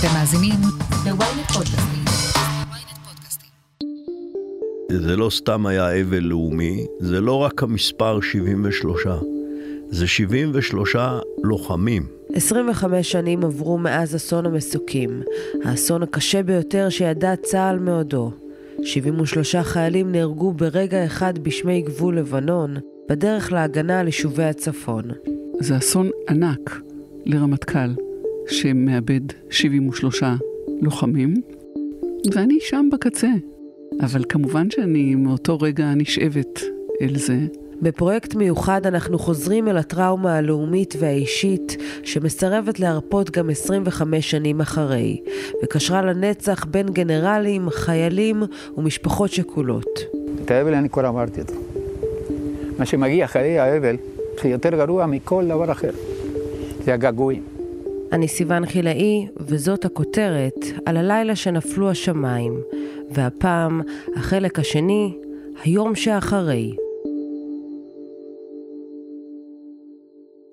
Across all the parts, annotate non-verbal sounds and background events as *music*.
אתם מאזינים ל-ynet פודקאסטים. זה לא סתם היה אבל לאומי, זה לא רק המספר 73, זה 73 לוחמים. 25 שנים עברו מאז אסון המסוקים, האסון הקשה ביותר שידע צה"ל מעודו. 73 חיילים נהרגו ברגע אחד בשמי גבול לבנון, בדרך להגנה על יישובי הצפון. זה אסון ענק לרמטכ"ל, שמאבד 73 לוחמים, ואני שם בקצה. אבל כמובן שאני מאותו רגע נשאבת אל זה. בפרויקט מיוחד אנחנו חוזרים אל הטראומה הלאומית והאישית שמסרבת להרפות גם 25 שנים אחרי, וקשרה לנצח בין גנרלים, חיילים ומשפחות שכולות. את האבל אני כבר אמרתי אותו. מה שמגיע אחרי האבל זה יותר גרוע מכל דבר אחר. זה הגעגועים. אני סיוון חילאי, וזאת הכותרת על הלילה שנפלו השמיים, והפעם החלק השני, היום שאחרי.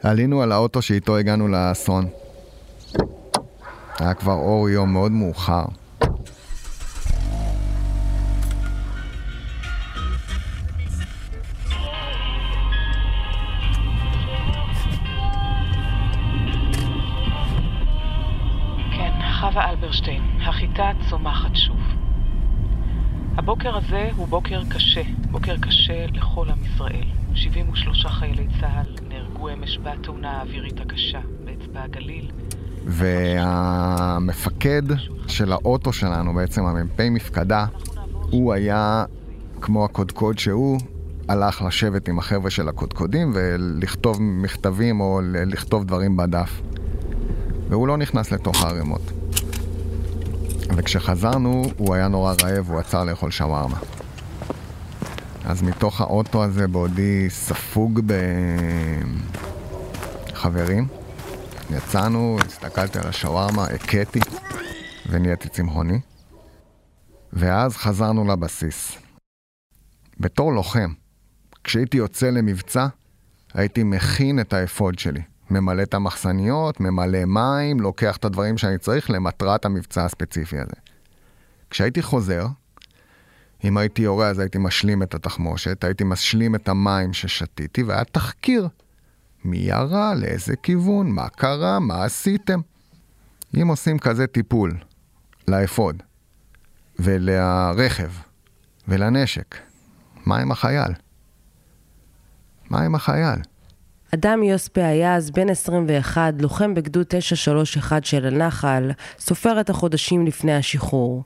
עלינו על האוטו שאיתו הגענו לאסון. היה כבר אור יום מאוד מאוחר. הבוקר הזה הוא בוקר קשה, בוקר קשה לכל עם ישראל. 73 חיילי צה"ל נהרגו אמש בתאונה האווירית הקשה באצבע הגליל. והמפקד של האוטו שלנו, בעצם המ"פ מפקדה, הוא היה כמו הקודקוד שהוא, הלך לשבת עם החבר'ה של הקודקודים ולכתוב מכתבים או לכתוב דברים בדף. והוא לא נכנס לתוך הערימות. וכשחזרנו, הוא היה נורא רעב, הוא עצר לאכול שווארמה. אז מתוך האוטו הזה, בעודי ספוג בחברים, יצאנו, הסתכלתי על השווארמה, הכיתי ונהייתי צמחוני. ואז חזרנו לבסיס. בתור לוחם, כשהייתי יוצא למבצע, הייתי מכין את האפוד שלי. ממלא את המחסניות, ממלא מים, לוקח את הדברים שאני צריך למטרת המבצע הספציפי הזה. כשהייתי חוזר, אם הייתי יורה אז הייתי משלים את התחמושת, הייתי משלים את המים ששתיתי, והיה תחקיר. מי ירה, לאיזה כיוון, מה קרה, מה עשיתם. אם עושים כזה טיפול לאפוד, ולרכב, ולנשק, מה עם החייל? מה עם החייל? אדם יוספה היה אז בן 21, לוחם בגדוד 931 של הנחל, סופר את החודשים לפני השחרור.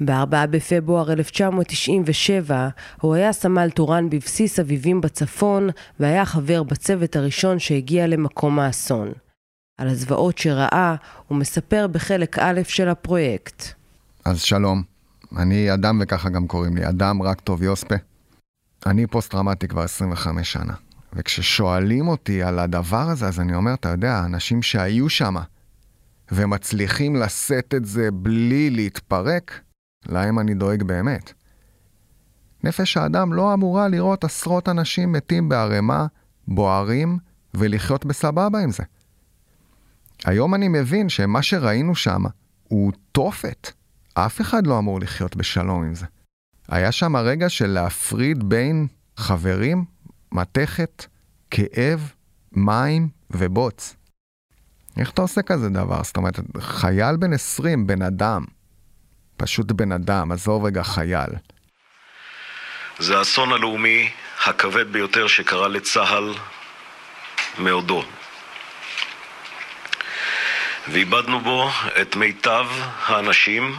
ב-4 בפברואר 1997 הוא היה סמל תורן בבסיס אביבים בצפון והיה חבר בצוות הראשון שהגיע למקום האסון. על הזוועות שראה הוא מספר בחלק א' של הפרויקט. אז שלום, אני אדם וככה גם קוראים לי, אדם רק טוב יוספה. אני פוסט-טראומטי כבר 25 שנה, וכששואלים אותי על הדבר הזה, אז אני אומר, אתה יודע, אנשים שהיו שם ומצליחים לשאת את זה בלי להתפרק, להם אני דואג באמת. נפש האדם לא אמורה לראות עשרות אנשים מתים בערימה, בוערים, ולחיות בסבבה עם זה. היום אני מבין שמה שראינו שם הוא תופת. אף אחד לא אמור לחיות בשלום עם זה. היה שם רגע של להפריד בין חברים, מתכת, כאב, מים ובוץ. איך אתה עושה כזה דבר? זאת אומרת, חייל בן 20, בן אדם, פשוט בן אדם, עזוב רגע חייל. זה האסון הלאומי הכבד ביותר שקרה לצה"ל מעודו. ואיבדנו בו את מיטב האנשים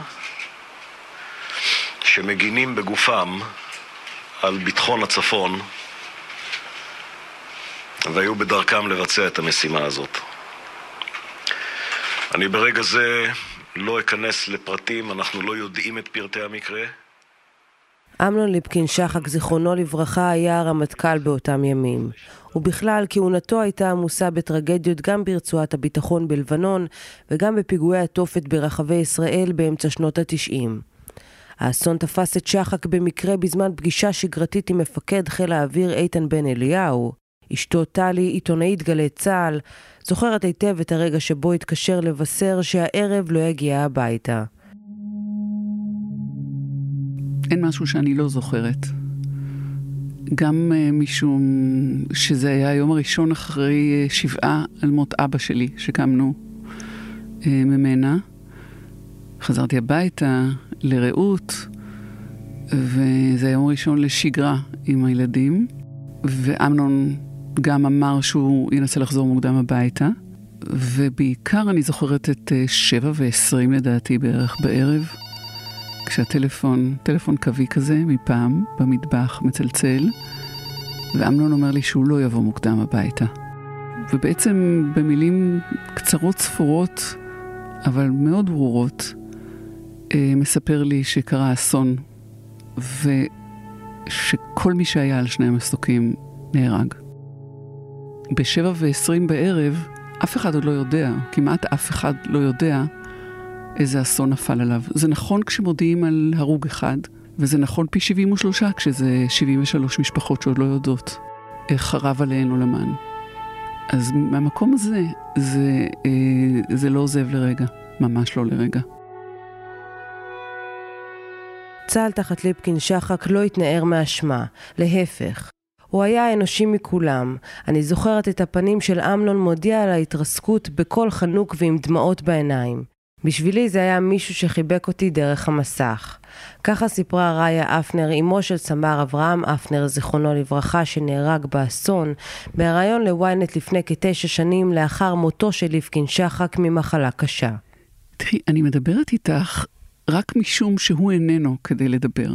שמגינים בגופם על ביטחון הצפון והיו בדרכם לבצע את המשימה הזאת. אני ברגע זה לא אכנס לפרטים, אנחנו לא יודעים את פרטי המקרה. אמנון ליפקין שחק, זיכרונו לברכה, היה הרמטכ"ל באותם ימים. ובכלל, כהונתו הייתה עמוסה בטרגדיות גם ברצועת הביטחון בלבנון וגם בפיגועי התופת ברחבי ישראל באמצע שנות התשעים. האסון תפס את שחק במקרה בזמן פגישה שגרתית עם מפקד חיל האוויר איתן בן אליהו, אשתו טלי, עיתונאית גלי צה"ל, זוכרת היטב את הרגע שבו התקשר לבשר שהערב לא יגיע הביתה. אין משהו שאני לא זוכרת. גם uh, משום שזה היה היום הראשון אחרי uh, שבעה על מות אבא שלי, שקמנו uh, ממנה. חזרתי הביתה לרעות, וזה היום הראשון לשגרה עם הילדים, ואמנון גם אמר שהוא ינסה לחזור מוקדם הביתה, ובעיקר אני זוכרת את שבע ועשרים לדעתי בערך בערב. כשהטלפון, טלפון קווי כזה מפעם, במטבח, מצלצל, ואמנון אומר לי שהוא לא יבוא מוקדם הביתה. ובעצם במילים קצרות ספורות, אבל מאוד ברורות, אה, מספר לי שקרה אסון, ושכל מי שהיה על שני המסוקים נהרג. בשבע ועשרים בערב, אף אחד עוד לא יודע, כמעט אף אחד לא יודע, איזה אסון נפל עליו. זה נכון כשמודיעים על הרוג אחד, וזה נכון פי 73 כשזה 73 משפחות שעוד לא יודעות איך חרב עליהן עולמן. אז מהמקום הזה, זה, אה, זה לא עוזב לרגע, ממש לא לרגע. צה"ל תחת ליפקין שחק לא התנער מאשמה, להפך. הוא היה האנושי מכולם. אני זוכרת את הפנים של אמנון מודיע על ההתרסקות בקול חנוק ועם דמעות בעיניים. בשבילי זה היה מישהו שחיבק אותי דרך המסך. ככה סיפרה ראיה אפנר, אמו של סמ"ר אברהם אפנר, זיכרונו לברכה, שנהרג באסון, בהיריון לוויינט לפני כתשע שנים לאחר מותו של ליפקין שחק ממחלה קשה. תראי, אני מדברת איתך רק משום שהוא איננו כדי לדבר.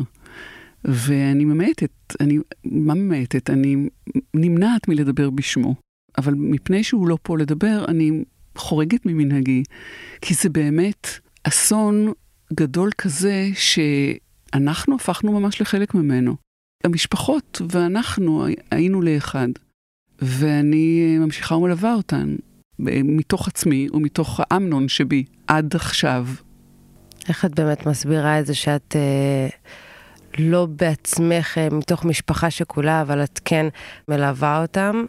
ואני ממעטת, אני, מה ממעטת? אני נמנעת מלדבר בשמו. אבל מפני שהוא לא פה לדבר, אני חורגת ממנהגי, כי זה באמת אסון גדול כזה שאנחנו הפכנו ממש לחלק ממנו. המשפחות ואנחנו היינו לאחד, ואני ממשיכה ומלווה אותן מתוך עצמי ומתוך האמנון שבי עד עכשיו. איך את באמת מסבירה את זה שאת אה, לא בעצמך אה, מתוך משפחה שכולה, אבל את כן מלווה אותם?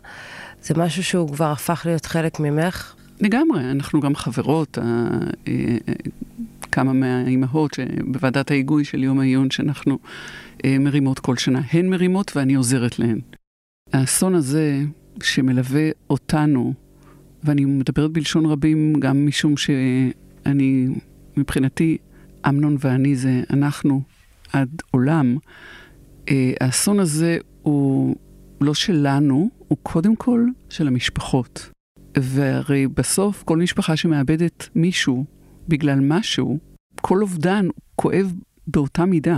זה משהו שהוא כבר הפך להיות חלק ממך? לגמרי, אנחנו גם חברות, אה, כמה מהאימהות בוועדת ההיגוי של יום העיון שאנחנו אה, מרימות כל שנה. הן מרימות ואני עוזרת להן. האסון הזה שמלווה אותנו, ואני מדברת בלשון רבים גם משום שאני, מבחינתי, אמנון ואני זה אנחנו עד עולם. האסון הזה הוא לא שלנו, הוא קודם כל של המשפחות. והרי בסוף כל משפחה שמאבדת מישהו בגלל משהו, כל אובדן כואב באותה מידה.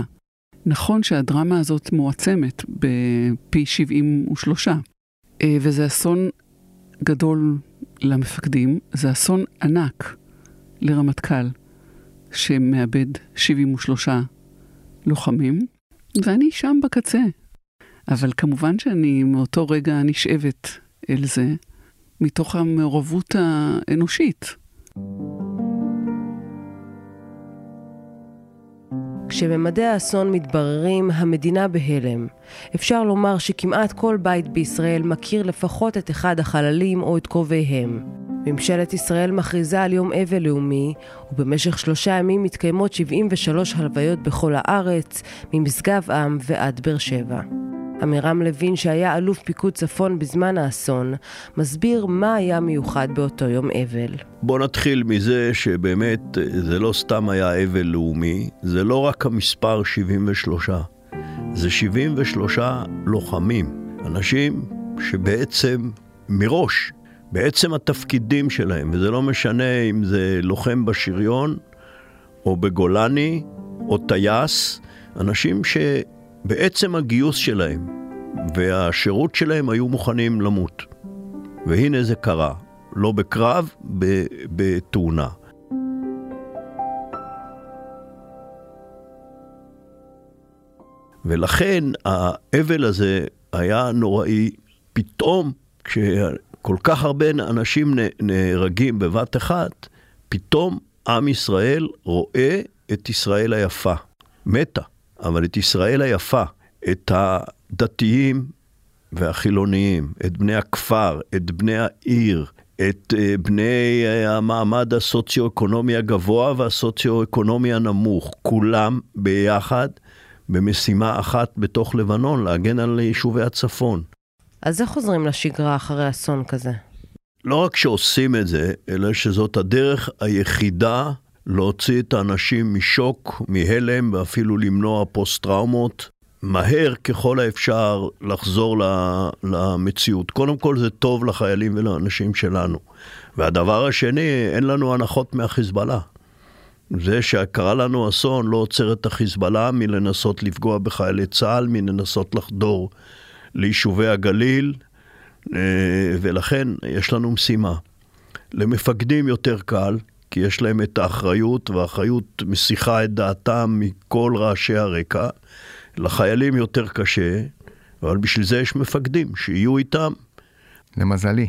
נכון שהדרמה הזאת מועצמת בפי 73, אה, וזה אסון גדול למפקדים, זה אסון ענק לרמטכ"ל, שמאבד 73 לוחמים, ואני שם בקצה. אבל כמובן שאני מאותו רגע נשאבת אל זה, מתוך המעורבות האנושית. כשממדי האסון מתבררים, המדינה בהלם. אפשר לומר שכמעט כל בית בישראל מכיר לפחות את אחד החללים או את קרוביהם. ממשלת ישראל מכריזה על יום אבל לאומי, ובמשך שלושה ימים מתקיימות 73 הלוויות בכל הארץ, ממשגב עם ועד באר שבע. עמירם לוין, שהיה אלוף פיקוד צפון בזמן האסון, מסביר מה היה מיוחד באותו יום אבל. בוא נתחיל מזה שבאמת זה לא סתם היה אבל לאומי, זה לא רק המספר 73, זה 73 לוחמים, אנשים שבעצם מראש, בעצם התפקידים שלהם, וזה לא משנה אם זה לוחם בשריון, או בגולני, או טייס, אנשים ש... בעצם הגיוס שלהם והשירות שלהם היו מוכנים למות. והנה זה קרה, לא בקרב, בתאונה. ולכן האבל הזה היה נוראי. פתאום, כשכל כך הרבה אנשים נהרגים בבת אחת, פתאום עם ישראל רואה את ישראל היפה. מתה. אבל את ישראל היפה, את הדתיים והחילוניים, את בני הכפר, את בני העיר, את אה, בני אה, המעמד הסוציו-אקונומי הגבוה והסוציו-אקונומי הנמוך, כולם ביחד במשימה אחת בתוך לבנון, להגן על יישובי הצפון. אז איך חוזרים לשגרה אחרי אסון כזה? לא רק שעושים את זה, אלא שזאת הדרך היחידה להוציא את האנשים משוק, מהלם, ואפילו למנוע פוסט-טראומות. מהר ככל האפשר לחזור למציאות. קודם כל זה טוב לחיילים ולאנשים שלנו. והדבר השני, אין לנו הנחות מהחיזבאללה. זה שקרה לנו אסון לא עוצר את החיזבאללה מלנסות לפגוע בחיילי צה"ל, מלנסות לחדור ליישובי הגליל, אה, ולכן יש לנו משימה. למפקדים יותר קל, כי יש להם את האחריות, והאחריות מסיחה את דעתם מכל רעשי הרקע. לחיילים יותר קשה, אבל בשביל זה יש מפקדים, שיהיו איתם. למזלי,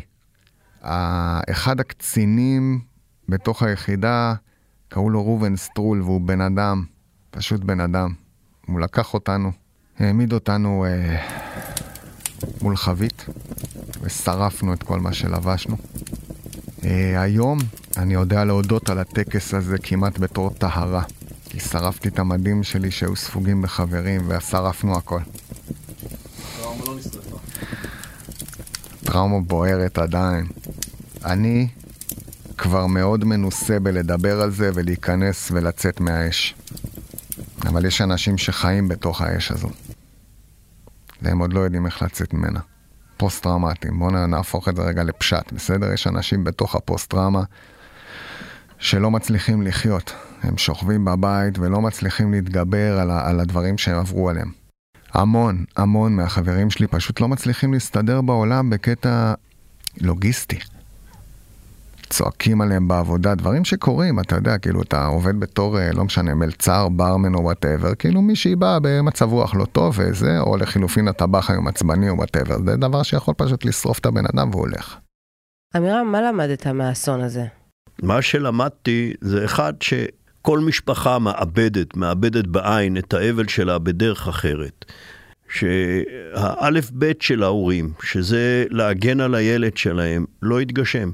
אחד הקצינים בתוך היחידה, קראו לו ראובן סטרול, והוא בן אדם, פשוט בן אדם. הוא לקח אותנו, העמיד אותנו אה, מול חבית, ושרפנו את כל מה שלבשנו. אה, היום אני יודע להודות על הטקס הזה כמעט בתור טהרה. כי שרפתי את המדים שלי שהיו ספוגים בחברים ושרפנו הכל. טראומה לא נשרפה. טראומה בוערת עדיין. אני כבר מאוד מנוסה בלדבר על זה ולהיכנס ולצאת מהאש. אבל יש אנשים שחיים בתוך האש הזו. והם עוד לא יודעים איך לצאת ממנה. פוסט-טראומטיים. בואו נהפוך את זה רגע לפשט, בסדר? יש אנשים בתוך הפוסט-טראומה שלא מצליחים לחיות. הם שוכבים בבית ולא מצליחים להתגבר על, על הדברים שהם עברו עליהם. המון, המון מהחברים שלי פשוט לא מצליחים להסתדר בעולם בקטע לוגיסטי. צועקים עליהם בעבודה, דברים שקורים, אתה יודע, כאילו אתה עובד בתור, אה, לא משנה, מלצר, ברמן או whatever, כאילו מישהי באה במצב רוח לא טוב וזה, או לחילופין הטבח היום עצבני או whatever, זה דבר שיכול פשוט לשרוף את הבן אדם והוא הולך. אמירם, מה למדת מהאסון הזה? מה שלמדתי זה אחד שכל משפחה מעבדת, מעבדת בעין את האבל שלה בדרך אחרת. שהאלף בית של ההורים, שזה להגן על הילד שלהם, לא יתגשם.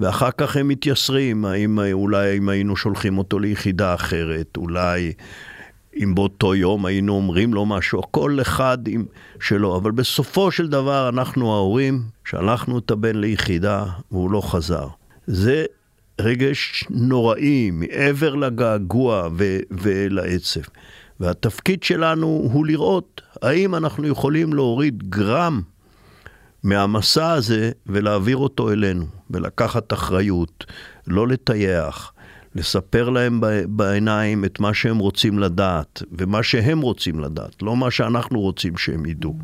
ואחר כך הם מתייסרים, האם אולי אם היינו שולחים אותו ליחידה אחרת, אולי אם באותו יום היינו אומרים לו משהו, כל אחד עם שלו, אבל בסופו של דבר אנחנו ההורים, שלחנו את הבן ליחידה והוא לא חזר. זה רגש נוראי מעבר לגעגוע ו- ולעצב. והתפקיד שלנו הוא לראות האם אנחנו יכולים להוריד גרם מהמסע הזה ולהעביר אותו אלינו, ולקחת אחריות, לא לטייח, לספר להם בעיניים את מה שהם רוצים לדעת, ומה שהם רוצים לדעת, לא מה שאנחנו רוצים שהם ידעו.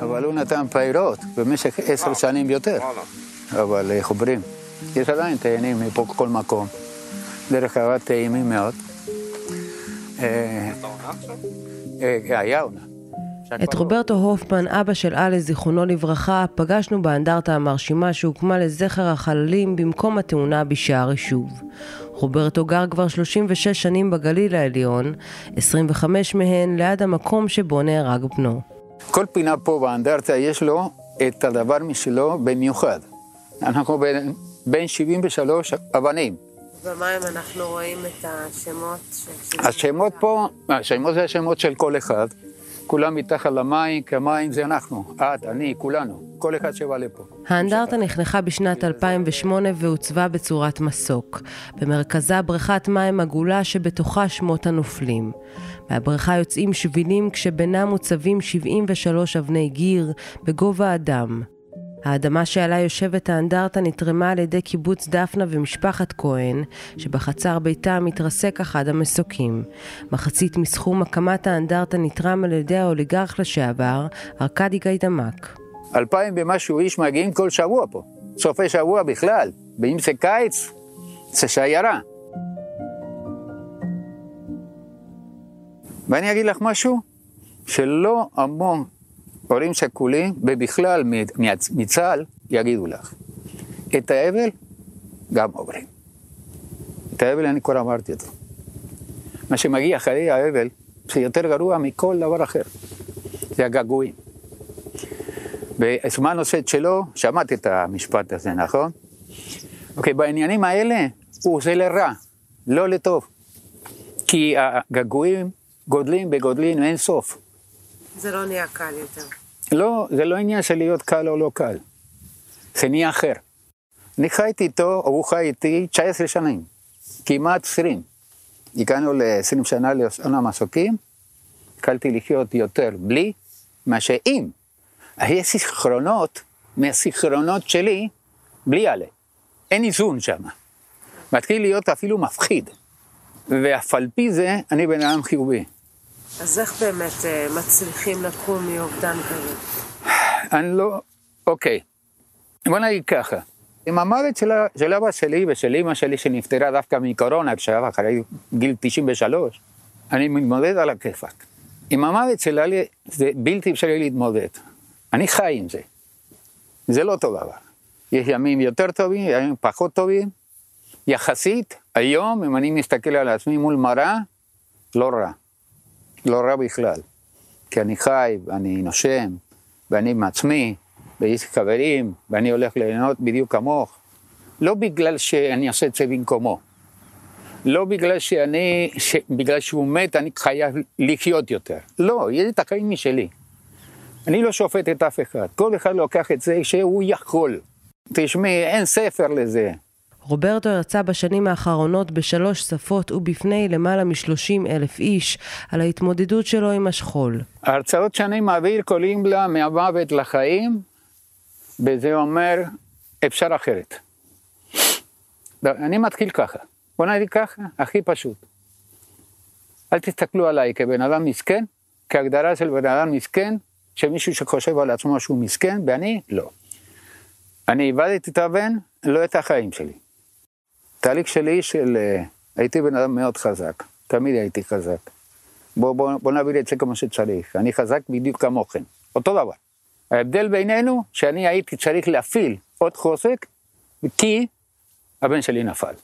אבל הוא נתן פירות במשך עשר אה, שנים יותר. אבל איך אומרים? יש עדיין תאנים מפה כל מקום. דרך אגב, טעימים מאוד. אה, אה, היה עונה. את רוברטו הופמן, אבא של אלה, זיכרונו לברכה, פגשנו באנדרטה המרשימה שהוקמה לזכר החללים במקום התאונה בשער יישוב. רוברטו גר כבר 36 שנים בגליל העליון, 25 מהן ליד המקום שבו נהרג בנו. כל פינה פה באנדרטה יש לו את הדבר משלו במיוחד. אנחנו בין, בין 73 אבנים. ומה אם אנחנו רואים את השמות? השמות פה, השמות זה השמות של כל אחד. כולם מתחת למים, כי המים זה אנחנו, את, אני, כולנו, כל אחד שבא לפה. האנדרטה נחנכה בשנת 2008 והוצבה בצורת מסוק. במרכזה בריכת מים עגולה שבתוכה שמות הנופלים. מהבריכה יוצאים שבילים כשבינם מוצבים 73 אבני גיר בגובה אדם. האדמה שעליה יושבת האנדרטה נתרמה על ידי קיבוץ דפנה ומשפחת כהן, שבחצר ביתם מתרסק אחד המסוקים. מחצית מסכום הקמת האנדרטה נתרם על ידי האוליגרך לשעבר, ארכדי גיידמק. אלפיים ומשהו איש מגיעים כל שבוע פה. סופי שבוע בכלל, ואם זה קיץ, זה שיירה. ואני אגיד לך משהו, שלא המון הורים שכולים, ובכלל מצה"ל, יגידו לך. את האבל גם עוברים. את האבל אני כבר אמרתי אותו. מה שמגיע אחרי האבל, זה יותר גרוע מכל דבר אחר. זה הגעגועים. בזמן עושה שלו, שמעת את המשפט הזה, נכון? אוקיי, בעניינים האלה הוא עושה לרע, לא לטוב. כי הגעגועים גודלים וגודלים אין סוף. זה לא נהיה קל יותר. לא, זה לא עניין של להיות קל או לא קל. זה נהיה אחר. אני חייתי איתו, או הוא חי איתי 19 שנים, כמעט 20. הגענו ל-20 שנה לאסון המסוקים, התחלתי לחיות יותר בלי מאשר עם. יש זיכרונות מהזיכרונות שלי בלי עלה. אין איזון שם. מתחיל להיות אפילו מפחיד. ואף על פי זה, אני בן אדם חיובי. אז איך באמת אה, מצליחים לקום מאובדן כזה? אני לא... אוקיי. בוא נגיד ככה. עם המוות של, של אבא שלי ושל אמא שלי שנפטרה דווקא מקורונה, כשהיה אחרי גיל 93, אני מתמודד על הכיפאק. עם המוות שלה זה בלתי אפשרי להתמודד. אני חי עם זה. זה לא אותו דבר. יש ימים יותר טובים, ימים פחות טובים. יחסית, היום, אם אני מסתכל על עצמי מול מראה, לא רע. לא רע בכלל. כי אני חי, ואני נושם, ואני עם עצמי, ויש חברים, ואני הולך ליהנות בדיוק כמוך. לא בגלל שאני עושה את זה במקומו. לא בגלל שאני, ש... בגלל שהוא מת, אני חייב לחיות יותר. לא, יש את החיים משלי. אני לא שופט את אף אחד. כל אחד לוקח את זה שהוא יכול. תשמעי, אין ספר לזה. רוברטו הרצה בשנים האחרונות בשלוש שפות ובפני למעלה מ-30 אלף איש על ההתמודדות שלו עם השכול. ההרצאות שאני מעביר קוראים לה מהמוות לחיים, וזה אומר אפשר אחרת. אני מתחיל ככה, בוא נגיד ככה, הכי פשוט. אל תסתכלו עליי כבן אדם מסכן, כהגדרה של בן אדם מסכן, שמישהו שחושב על עצמו שהוא מסכן, ואני לא. אני איבדתי את הבן, לא את החיים שלי. תהליך שלי של... אה, הייתי בן אדם מאוד חזק, תמיד הייתי חזק. בואו בוא, בוא נעביר את זה כמו שצריך. אני חזק בדיוק כמוכם, אותו דבר. ההבדל בינינו, שאני הייתי צריך להפעיל עוד חוזק, כי הבן שלי נפל.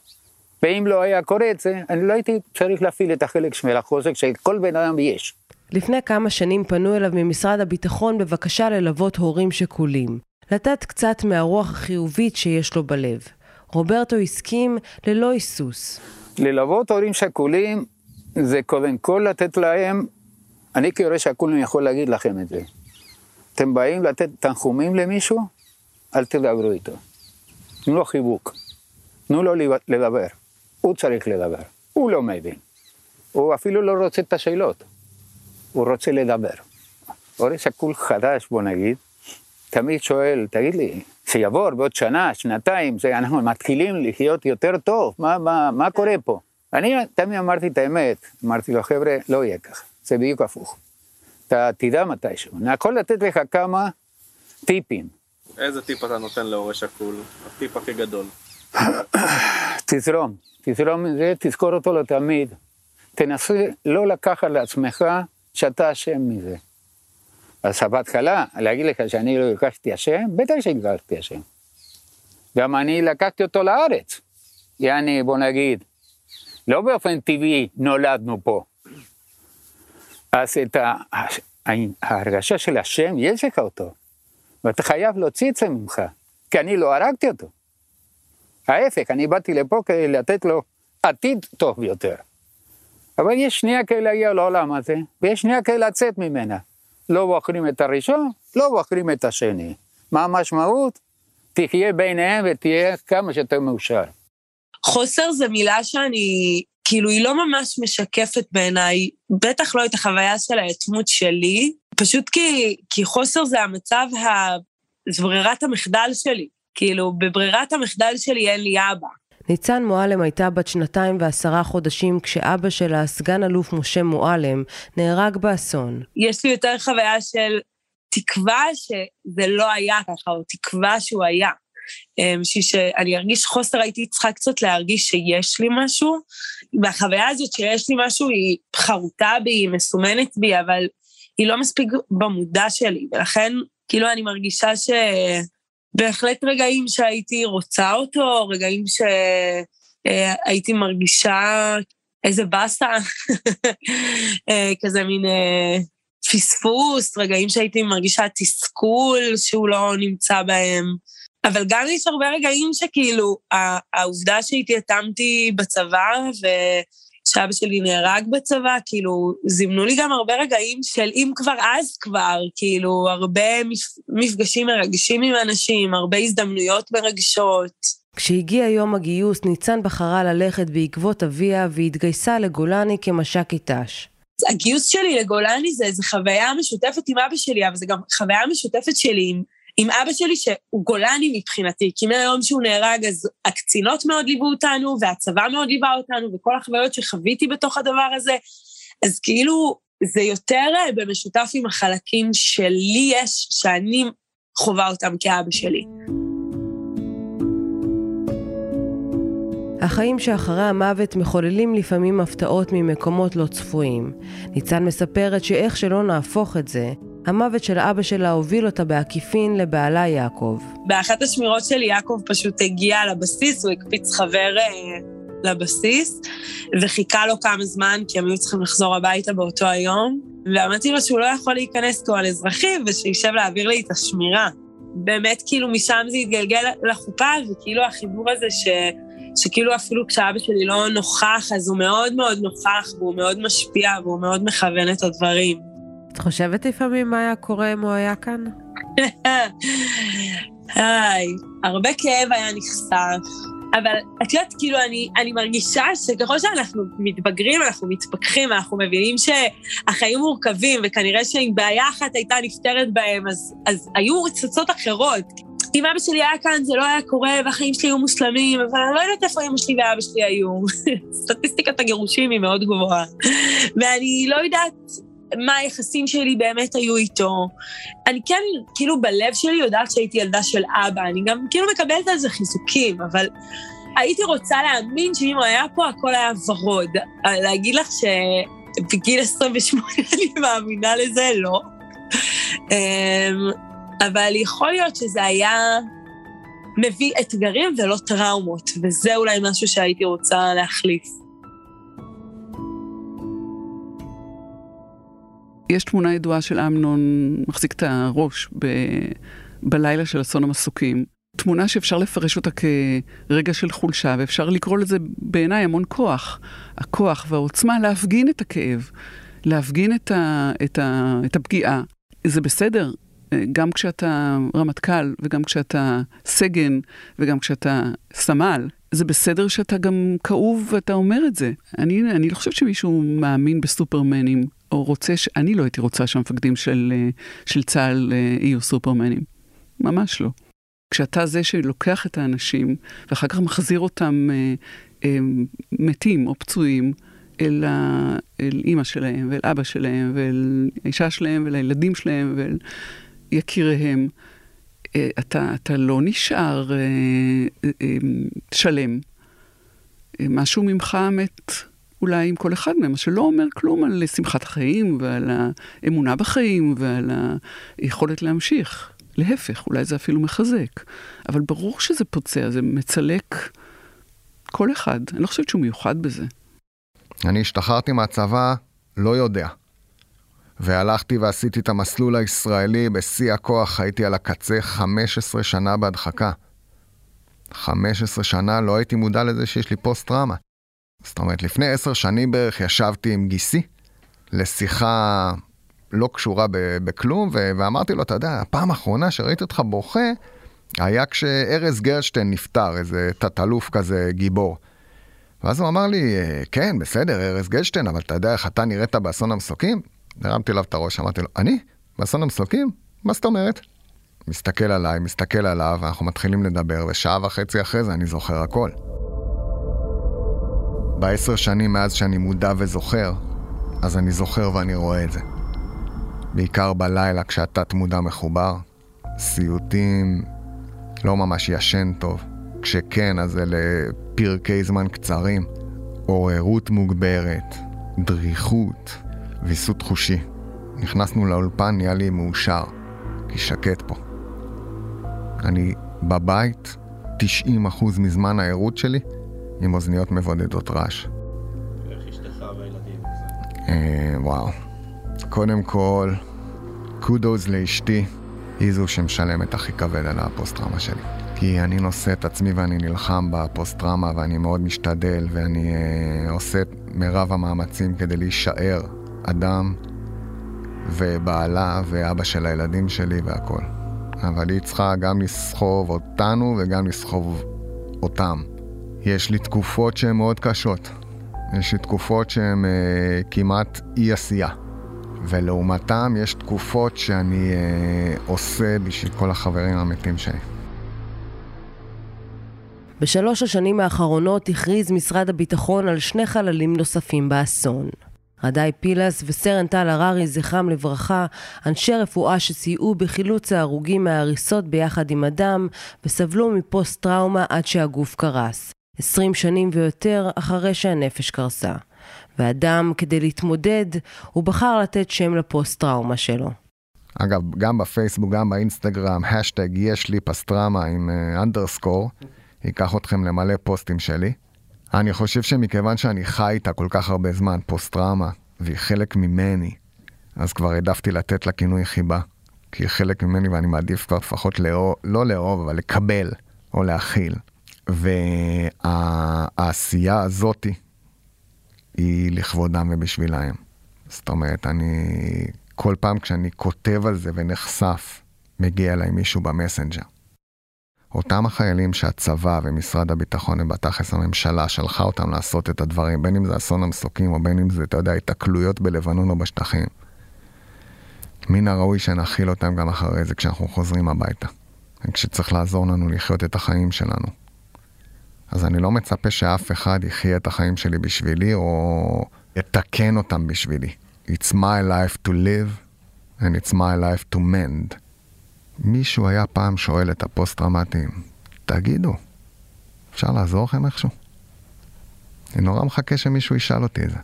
ואם לא היה קורה את זה, אני לא הייתי צריך להפעיל את החלק של החוזק שכל בן אדם יש. לפני כמה שנים פנו אליו ממשרד הביטחון בבקשה ללוות הורים שכולים. לתת קצת מהרוח החיובית שיש לו בלב. רוברטו הסכים ללא היסוס. ללוות הורים שכולים זה קודם כל לתת להם, אני כהורה שכול יכול להגיד לכם את זה. אתם באים לתת תנחומים למישהו, אל תדברו איתו. תנו לו חיבוק, תנו לו לדבר. הוא צריך לדבר, הוא לא מבין. הוא אפילו לא רוצה את השאלות, הוא רוצה לדבר. הורה שכול חדש, בוא נגיד, תמיד שואל, תגיד לי, שיעבור בעוד שנה, שנתיים, זה, אנחנו מתחילים לחיות יותר טוב, מה, מה, מה קורה פה? אני תמיד אמרתי את האמת, אמרתי לו, חבר'ה, לא יהיה ככה, זה בדיוק הפוך. אתה תדע מתישהו. אני יכול לתת לך כמה טיפים. איזה טיפ אתה נותן להורה שכול? הטיפ הכי גדול. תזרום, תזרום מזה, תזכור אותו לתמיד. תנסה לא לקחת לעצמך שאתה אשם מזה. אז בהתחלה, להגיד לך שאני לא לקחתי אשם? בטח שלקחתי אשם. גם אני לקחתי אותו לארץ. יעני, בוא נגיד, לא באופן טבעי נולדנו פה. אז את ההרגשה של השם, יש לך אותו. ואתה חייב להוציא את זה ממך, כי אני לא הרגתי אותו. ההפך, אני באתי לפה כדי לתת לו עתיד טוב יותר. אבל יש שנייה כאלה להגיע לעולם הזה, ויש שנייה כאלה לצאת ממנה. לא בוחרים את הראשון, לא בוחרים את השני. מה המשמעות? תחיה ביניהם ותהיה כמה שיותר מאושר. חוסר זה מילה שאני, כאילו, היא לא ממש משקפת בעיניי, בטח לא את החוויה של היתמות שלי, פשוט כי, כי חוסר זה המצב, ה... זו ברירת המחדל שלי. כאילו, בברירת המחדל שלי אין לי אבא. ניצן מועלם הייתה בת שנתיים ועשרה חודשים כשאבא שלה, סגן אלוף משה מועלם, נהרג באסון. יש לי יותר חוויה של תקווה שזה לא היה ככה, או תקווה שהוא היה. בשביל שאני ארגיש חוסר, הייתי צריכה קצת להרגיש שיש לי משהו, והחוויה הזאת שיש לי משהו היא חרוטה בי, היא מסומנת בי, אבל היא לא מספיק במודע שלי, ולכן כאילו אני מרגישה ש... בהחלט רגעים שהייתי רוצה אותו, רגעים שהייתי מרגישה איזה באסה, *laughs* אה, כזה מין אה, פספוס, רגעים שהייתי מרגישה תסכול שהוא לא נמצא בהם. אבל גם יש הרבה רגעים שכאילו, העובדה שהתייתמתי בצבא, ו... שאבא שלי נהרג בצבא, כאילו, זימנו לי גם הרבה רגעים של אם כבר אז כבר, כאילו, הרבה מפגשים מרגשים עם אנשים, הרבה הזדמנויות מרגשות. כשהגיע יום הגיוס, ניצן בחרה ללכת בעקבות אביה והתגייסה לגולני כמש"קית ת"ש. הגיוס שלי לגולני זה איזו חוויה משותפת עם אבא שלי, אבל זו גם חוויה משותפת שלי עם עם אבא שלי שהוא גולני מבחינתי, כי מהיום שהוא נהרג אז הקצינות מאוד ליוו אותנו, והצבא מאוד ליווה אותנו, וכל החוויות שחוויתי בתוך הדבר הזה, אז כאילו זה יותר אה, במשותף עם החלקים שלי יש, שאני חווה אותם כאבא שלי. החיים שאחרי המוות מחוללים לפעמים הפתעות ממקומות לא צפויים. ניצן מספרת שאיך שלא נהפוך את זה, המוות של אבא שלה הוביל אותה בעקיפין לבעלה יעקב. באחת השמירות שלי יעקב פשוט הגיע לבסיס, הוא הקפיץ חבר אה, לבסיס, וחיכה לו כמה זמן, כי הם היו צריכים לחזור הביתה באותו היום, ואמרתי לו שהוא לא יכול להיכנס פה על אזרחי, ושישב להעביר לי את השמירה. באמת, כאילו, משם זה התגלגל לחופה, וכאילו החיבור הזה ש... שכאילו אפילו כשאבא שלי לא נוכח, אז הוא מאוד מאוד נוכח, והוא מאוד משפיע, והוא מאוד מכוון את הדברים. את חושבת לפעמים מה היה קורה אם הוא היה כאן? היי, הרבה כאב היה נחשף. אבל את יודעת, כאילו, אני, אני מרגישה שככל שאנחנו מתבגרים, אנחנו מתפכחים, אנחנו מבינים שהחיים מורכבים, וכנראה שאם בעיה אחת הייתה נפתרת בהם, אז, אז היו צצות אחרות. אם אבא שלי היה כאן, זה לא היה קורה, והחיים שלי היו מושלמים, אבל אני לא יודעת איפה אמא שלי ואבא שלי היו. *laughs* סטטיסטיקת הגירושים היא מאוד גבוהה. ואני לא יודעת מה היחסים שלי באמת היו איתו. אני כן, כאילו, בלב שלי יודעת שהייתי ילדה של אבא, אני גם כאילו מקבלת על זה חיזוקים, אבל הייתי רוצה להאמין שאם הוא היה פה, הכל היה ורוד. להגיד לך שבגיל 28 *laughs* אני מאמינה לזה, לא. אמ, אבל יכול להיות שזה היה מביא אתגרים ולא טראומות, וזה אולי משהו שהייתי רוצה להחליף. יש תמונה ידועה של אמנון מחזיק את הראש ב... בלילה של אסון המסוקים. תמונה שאפשר לפרש אותה כרגע של חולשה, ואפשר לקרוא לזה בעיניי המון כוח. הכוח והעוצמה להפגין את הכאב, להפגין את, ה... את, ה... את הפגיעה. זה בסדר, גם כשאתה רמטכ"ל, וגם כשאתה סגן, וגם כשאתה סמל, זה בסדר שאתה גם כאוב ואתה אומר את זה. אני, אני לא חושבת שמישהו מאמין בסופרמנים, או רוצה, ש... אני לא הייתי רוצה שהמפקדים של, אה, של צה"ל אה, יהיו סופרמנים. ממש לא. כשאתה זה שלוקח את האנשים, ואחר כך מחזיר אותם אה, אה, מתים או פצועים, אל, ה... אל אימא שלהם, ואל אבא שלהם, ואל האישה שלהם, ולילדים שלהם, ואל יקיריהם, אה, אתה, אתה לא נשאר אה, אה, שלם. משהו ממך מת אולי עם כל אחד מהם, מה שלא אומר כלום על שמחת החיים ועל האמונה בחיים ועל היכולת להמשיך. להפך, אולי זה אפילו מחזק. אבל ברור שזה פוצע, זה מצלק כל אחד. אני לא חושבת שהוא מיוחד בזה. אני השתחררתי מהצבא, לא יודע. והלכתי ועשיתי את המסלול הישראלי בשיא הכוח, הייתי על הקצה 15 שנה בהדחקה. 15 שנה לא הייתי מודע לזה שיש לי פוסט-טראומה. זאת אומרת, לפני עשר שנים בערך ישבתי עם גיסי לשיחה לא קשורה בכלום, ואמרתי לו, אתה יודע, הפעם האחרונה שראיתי אותך בוכה, היה כשארז גרשטיין נפטר, איזה תת-אלוף כזה גיבור. ואז הוא אמר לי, כן, בסדר, ארז גרשטיין, אבל אתה יודע איך אתה נראית באסון המסוקים? הרמתי אליו את הראש, אמרתי לו, אני? באסון המסוקים? מה זאת אומרת? מסתכל עליי, מסתכל עליו, אנחנו מתחילים לדבר, ושעה וחצי אחרי זה אני זוכר הכל. בעשר שנים מאז שאני מודע וזוכר, אז אני זוכר ואני רואה את זה. בעיקר בלילה כשהתת מודע מחובר, סיוטים, לא ממש ישן טוב. כשכן, אז אלה פרקי זמן קצרים, עוררות מוגברת, דריכות, ויסות חושי. נכנסנו לאולפן, נהיה לי מאושר, כי שקט פה. אני בבית, 90% מזמן הערות שלי, עם אוזניות מבודדות רעש. אה, וואו. קודם כל, קודוז לאשתי, היא זו שמשלמת הכי כבד על הפוסט-טראומה שלי. כי אני נושא את עצמי ואני נלחם בפוסט-טראומה ואני מאוד משתדל ואני אה, עושה את מירב המאמצים כדי להישאר אדם ובעלה ואבא של הילדים שלי והכל. אבל היא צריכה גם לסחוב אותנו וגם לסחוב אותם. יש לי תקופות שהן מאוד קשות. יש לי תקופות שהן אה, כמעט אי עשייה. ולעומתם יש תקופות שאני אה, עושה בשביל כל החברים המתים שלי. בשלוש השנים האחרונות הכריז משרד הביטחון על שני חללים נוספים באסון. רדאי פילס וסרן טל הררי, זכרם לברכה, אנשי רפואה שסייעו בחילוץ ההרוגים מההריסות ביחד עם אדם, וסבלו מפוסט-טראומה עד שהגוף קרס. עשרים שנים ויותר אחרי שהנפש קרסה. ואדם, כדי להתמודד, הוא בחר לתת שם לפוסט-טראומה שלו. אגב, גם בפייסבוק, גם באינסטגרם, האשטאג יש לי פסטרמה עם underscore, אה, ייקח אתכם למלא פוסטים שלי. אני חושב שמכיוון שאני חי איתה כל כך הרבה זמן, פוסט-טראומה, והיא חלק ממני, אז כבר העדפתי לתת לה כינוי חיבה. כי היא חלק ממני ואני מעדיף כבר לפחות לא לאהוב, אבל לקבל או להכיל. והעשייה הזאתי היא לכבודם ובשבילהם. זאת אומרת, אני, כל פעם כשאני כותב על זה ונחשף, מגיע אליי מישהו במסנג'ר. אותם החיילים שהצבא ומשרד הביטחון ובתכלס הממשלה שלחה אותם לעשות את הדברים, בין אם זה אסון המסוקים או בין אם זה, אתה יודע, התקלויות בלבנון או בשטחים. מן הראוי שנכיל אותם גם אחרי זה כשאנחנו חוזרים הביתה. כשצריך לעזור לנו לחיות את החיים שלנו. אז אני לא מצפה שאף אחד יחיה את החיים שלי בשבילי או יתקן אותם בשבילי. It's my life to live and it's my life to mend. מישהו היה פעם שואל את הפוסט-טראומטיים, תגידו, אפשר לעזור לכם איכשהו? אני נורא מחכה שמישהו ישאל אותי את זה.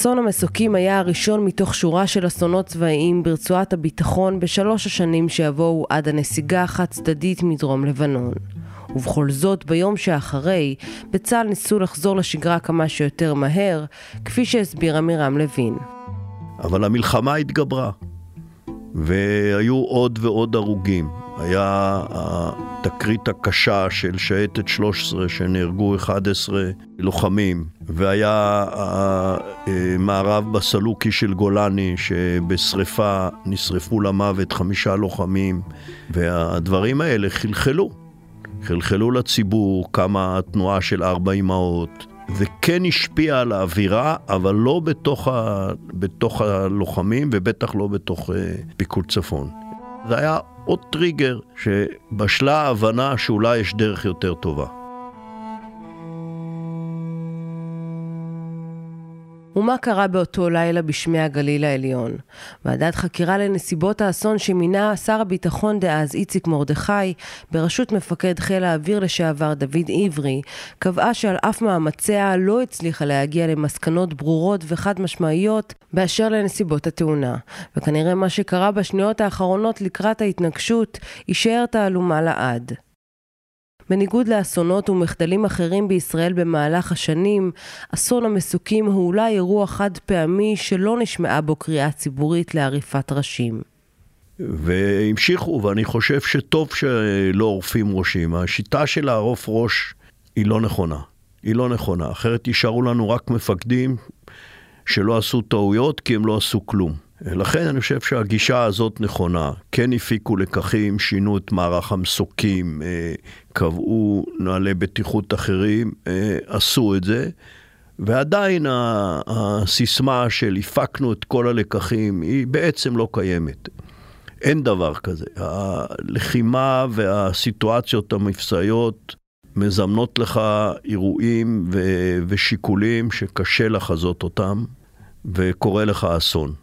אסון המסוקים היה הראשון מתוך שורה של אסונות צבאיים ברצועת הביטחון בשלוש השנים שיבואו עד הנסיגה החד צדדית מדרום לבנון. ובכל זאת, ביום שאחרי, בצה"ל ניסו לחזור לשגרה כמה שיותר מהר, כפי שהסביר עמירם לוין. אבל המלחמה התגברה, והיו עוד ועוד הרוגים. היה התקרית הקשה של שייטת 13 שנהרגו 11 לוחמים, והיה המערב בסלוקי של גולני שבשריפה נשרפו למוות חמישה לוחמים, והדברים האלה חלחלו. חלחלו לציבור, כמה התנועה של ארבע אמהות, זה כן השפיע על האווירה, אבל לא בתוך, ה, בתוך הלוחמים ובטח לא בתוך uh, פיקוד צפון. זה היה עוד טריגר שבשלה ההבנה שאולי יש דרך יותר טובה. ומה קרה באותו לילה בשמי הגליל העליון? ועדת חקירה לנסיבות האסון שמינה שר הביטחון דאז איציק מרדכי בראשות מפקד חיל האוויר לשעבר דוד עברי קבעה שעל אף מאמציה לא הצליחה להגיע למסקנות ברורות וחד משמעיות באשר לנסיבות התאונה. וכנראה מה שקרה בשניות האחרונות לקראת ההתנגשות יישאר תעלומה לעד. בניגוד לאסונות ומחדלים אחרים בישראל במהלך השנים, אסון המסוקים הוא אולי אירוע חד פעמי שלא נשמעה בו קריאה ציבורית לעריפת ראשים. והמשיכו, ואני חושב שטוב שלא עורפים ראשים. השיטה של לערוף ראש היא לא נכונה. היא לא נכונה. אחרת יישארו לנו רק מפקדים שלא עשו טעויות כי הם לא עשו כלום. לכן אני חושב שהגישה הזאת נכונה. כן הפיקו לקחים, שינו את מערך המסוקים, אה, קבעו נהלי בטיחות אחרים, אה, עשו את זה. ועדיין הסיסמה של הפקנו את כל הלקחים היא בעצם לא קיימת. אין דבר כזה. הלחימה והסיטואציות המבצעיות מזמנות לך אירועים ושיקולים שקשה לחזות אותם, וקורה לך אסון.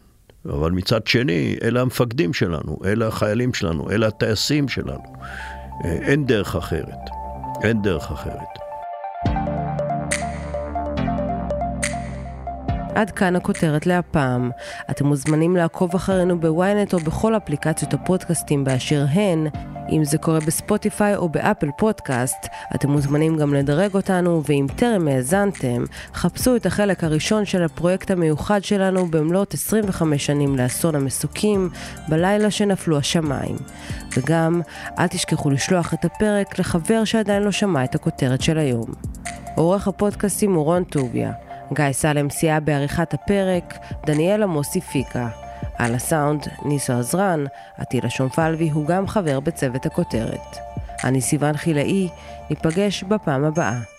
אבל מצד שני, אלה המפקדים שלנו, אלה החיילים שלנו, אלה הטייסים שלנו. אה, אין דרך אחרת. אין דרך אחרת. עד כאן הכותרת להפעם. אתם מוזמנים לעקוב אחרינו בוויינט או בכל אפליקציות הפודקאסטים באשר הן. אם זה קורה בספוטיפיי או באפל פודקאסט, אתם מוזמנים גם לדרג אותנו, ואם טרם האזנתם, חפשו את החלק הראשון של הפרויקט המיוחד שלנו במלאת 25 שנים לאסון המסוקים, בלילה שנפלו השמיים. וגם, אל תשכחו לשלוח את הפרק לחבר שעדיין לא שמע את הכותרת של היום. עורך הפודקאסטים הוא רון טוביה. גיא סלם סייע בעריכת הפרק, דניאל עמוסי פיקה. על הסאונד, ניסו עזרן, עטילה שומפלבי הוא גם חבר בצוות הכותרת. אני סיוון חילאי, ניפגש בפעם הבאה.